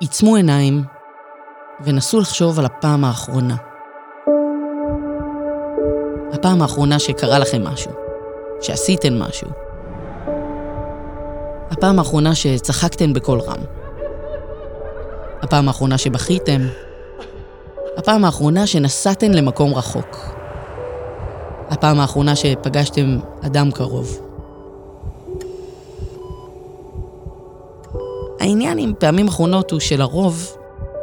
עיצמו עיניים ונסו לחשוב על הפעם האחרונה. הפעם האחרונה שקרה לכם משהו, שעשיתם משהו. הפעם האחרונה שצחקתם בקול רם. הפעם האחרונה שבכיתם. הפעם האחרונה שנסעתם למקום רחוק. הפעם האחרונה שפגשתם אדם קרוב. העניין עם פעמים אחרונות הוא שלרוב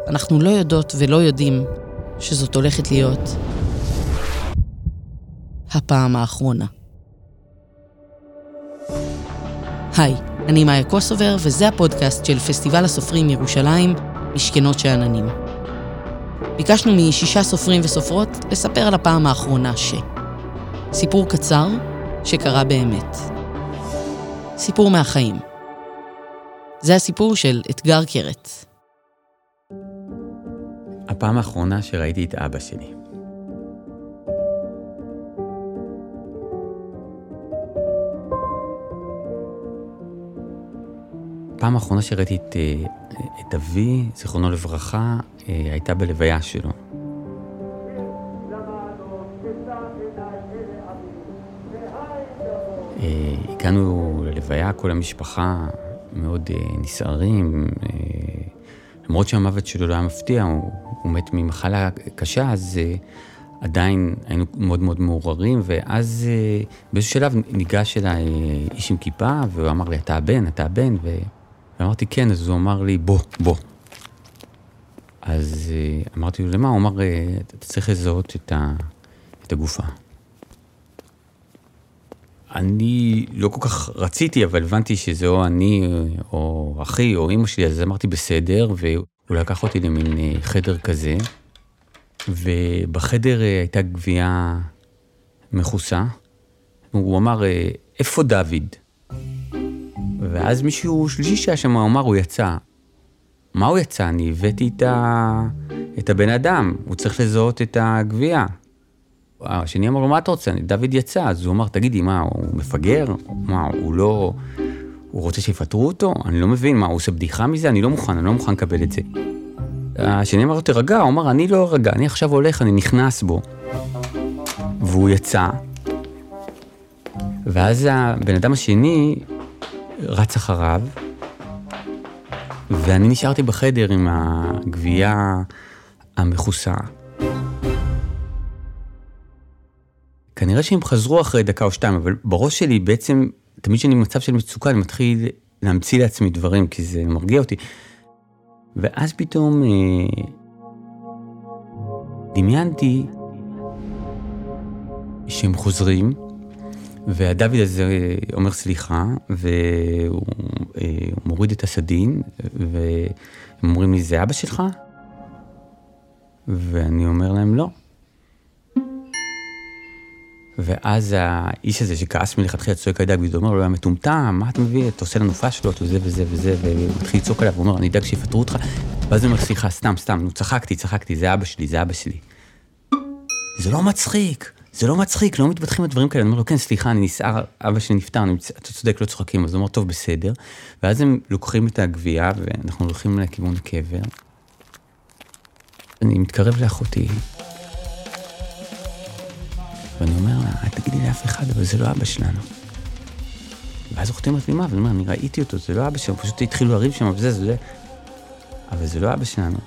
אנחנו לא יודעות ולא יודעים שזאת הולכת להיות הפעם האחרונה. היי, אני מאיה קוסובר, וזה הפודקאסט של פסטיבל הסופרים ירושלים, משכנות שאננים. ביקשנו משישה סופרים וסופרות לספר על הפעם האחרונה ש... סיפור קצר שקרה באמת. סיפור מהחיים. זה הסיפור של אתגר קרת. הפעם האחרונה שראיתי את אבא שלי. הפעם האחרונה שראיתי את, אה, את אבי, זיכרונו לברכה, אה, הייתה בלוויה שלו. אה, הגענו ללוויה, כל המשפחה מאוד נסערים, למרות שהמוות שלו לא היה מפתיע, הוא, הוא מת ממחלה קשה, אז עדיין היינו מאוד מאוד מעורערים, ואז באיזשהו שלב ניגש אליי איש עם כיפה, והוא אמר לי, אתה הבן, אתה הבן, ו... ואמרתי כן, אז הוא אמר לי, בוא, בוא. אז אה, אמרתי לו, למה? הוא אמר, אה, אתה צריך לזהות את, ה, את הגופה. אני לא כל כך רציתי, אבל הבנתי שזה או אני, או אחי, או אימא שלי, אז אמרתי בסדר, והוא לקח אותי למין אה, חדר כזה, ובחדר הייתה גבייה מכוסה. הוא אמר, איפה דוד? ואז מישהו שלישי שהיה שם אמר, הוא יצא. מה הוא יצא? אני הבאתי את, ה... את הבן אדם, הוא צריך לזהות את הגבייה. השני אמר לו, מה אתה רוצה? דוד יצא. אז הוא אמר, תגידי, מה, הוא מפגר? מה, הוא לא... הוא רוצה שיפטרו אותו? אני לא מבין, מה, הוא עושה בדיחה מזה? אני לא מוכן, אני לא מוכן לקבל את זה. השני אמר לו, תירגע, הוא אמר, אני לא ארגע, אני עכשיו הולך, אני נכנס בו. והוא יצא, ואז הבן אדם השני רץ אחריו, ואני נשארתי בחדר עם הגבייה המכוסה. כנראה שהם חזרו אחרי דקה או שתיים, אבל בראש שלי בעצם, תמיד כשאני במצב של מצוקה, אני מתחיל להמציא לעצמי דברים, כי זה מרגיע אותי. ואז פתאום אה, דמיינתי שהם חוזרים, והדוד הזה אומר סליחה, והוא אה, מוריד את הסדין, והם אומרים לי, זה אבא שלך? ואני אומר להם, לא. ואז האיש הזה שכעס מלכתחילה צועק על דג, והוא אומר לו, היה מטומטם, מה אתה מביא? אתה עושה לנו פאשלות וזה וזה וזה, והוא מתחיל לצעוק עליו, הוא אומר, אני אדאג שיפטרו אותך. ואז הוא אומר, סליחה, סתם, סתם, נו, צחקתי, צחקתי, זה אבא שלי, זה אבא שלי. זה לא מצחיק. זה לא מצחיק, לא מתבטחים בדברים כאלה. אני אומר לו, כן, סליחה, אני נסער, אבא שלי נפטר, אתה צודק, לא צוחקים. אז הוא אומר, טוב, בסדר. ואז הם לוקחים את הגבייה, ואנחנו הולכים לכיוון הקבר. אני מתקרב לאחותי, ואני אומר לה, אל תגידי לאף אחד, אבל זה לא אבא שלנו. ואז אחותי אומרת לי, מה? ואני אומר, אני ראיתי אותו, זה לא אבא שלנו, פשוט התחילו לריב שם, וזה, זה... אבל זה לא אבא שלנו.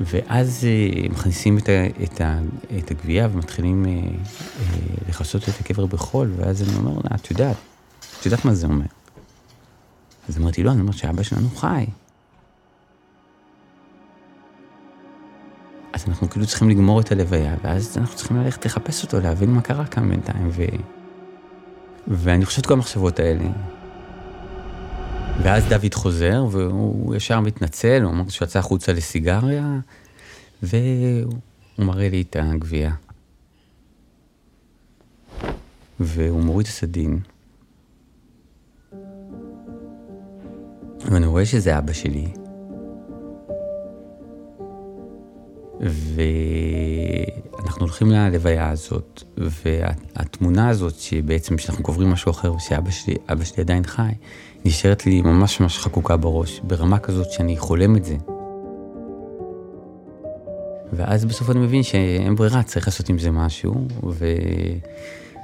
ואז אה, מכניסים את, ה, את, ה, את הגבייה ומתחילים אה, אה, לכסות את הקבר בחול, ואז אני אומר לה, את יודעת, את יודעת מה זה אומר. אז אמרתי, לא, אני אומר שאבא שלנו חי. אז אנחנו כאילו צריכים לגמור את הלוויה, ואז אנחנו צריכים ללכת לחפש אותו, להבין מה קרה כאן בינתיים, ו... ואני חושב את כל המחשבות האלה. ואז דוד חוזר, והוא ישר מתנצל, הוא אמר שהוא יצא החוצה לסיגריה, והוא מראה לי את הגבייה. והוא מוריד את הסדין. ואני רואה שזה אבא שלי. ואנחנו אנחנו הולכים ללוויה הזאת, והתמונה הזאת, שבעצם כשאנחנו קוברים משהו אחר, שאבא שלי, שלי עדיין חי, נשארת לי ממש ממש חקוקה בראש, ברמה כזאת שאני חולם את זה. ואז בסוף אני מבין שאין ברירה, צריך לעשות עם זה משהו, ו...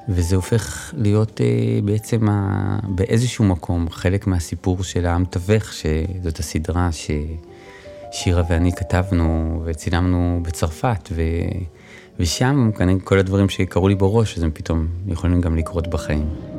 וזה הופך להיות uh, בעצם ה... באיזשהו מקום חלק מהסיפור של העם תווך, שזאת הסדרה ששירה ואני כתבנו וצילמנו בצרפת, ו... ושם כנראה כל הדברים שקרו לי בראש, אז הם פתאום יכולים גם לקרות בחיים.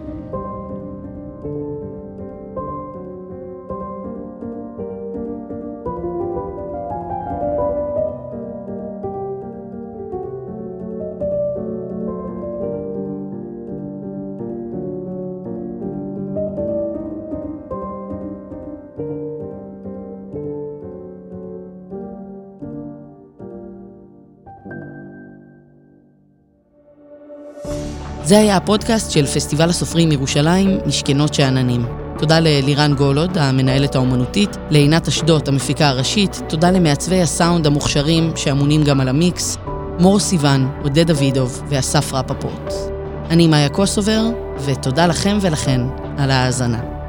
זה היה הפודקאסט של פסטיבל הסופרים ירושלים, משכנות שאננים. תודה ללירן גולוד, המנהלת האומנותית, לעינת אשדות, המפיקה הראשית, תודה למעצבי הסאונד המוכשרים שאמונים גם על המיקס, מור סיוון, עודד דוידוב ואסף רפפורט. אני מאיה קוסובר, ותודה לכם ולכן על ההאזנה.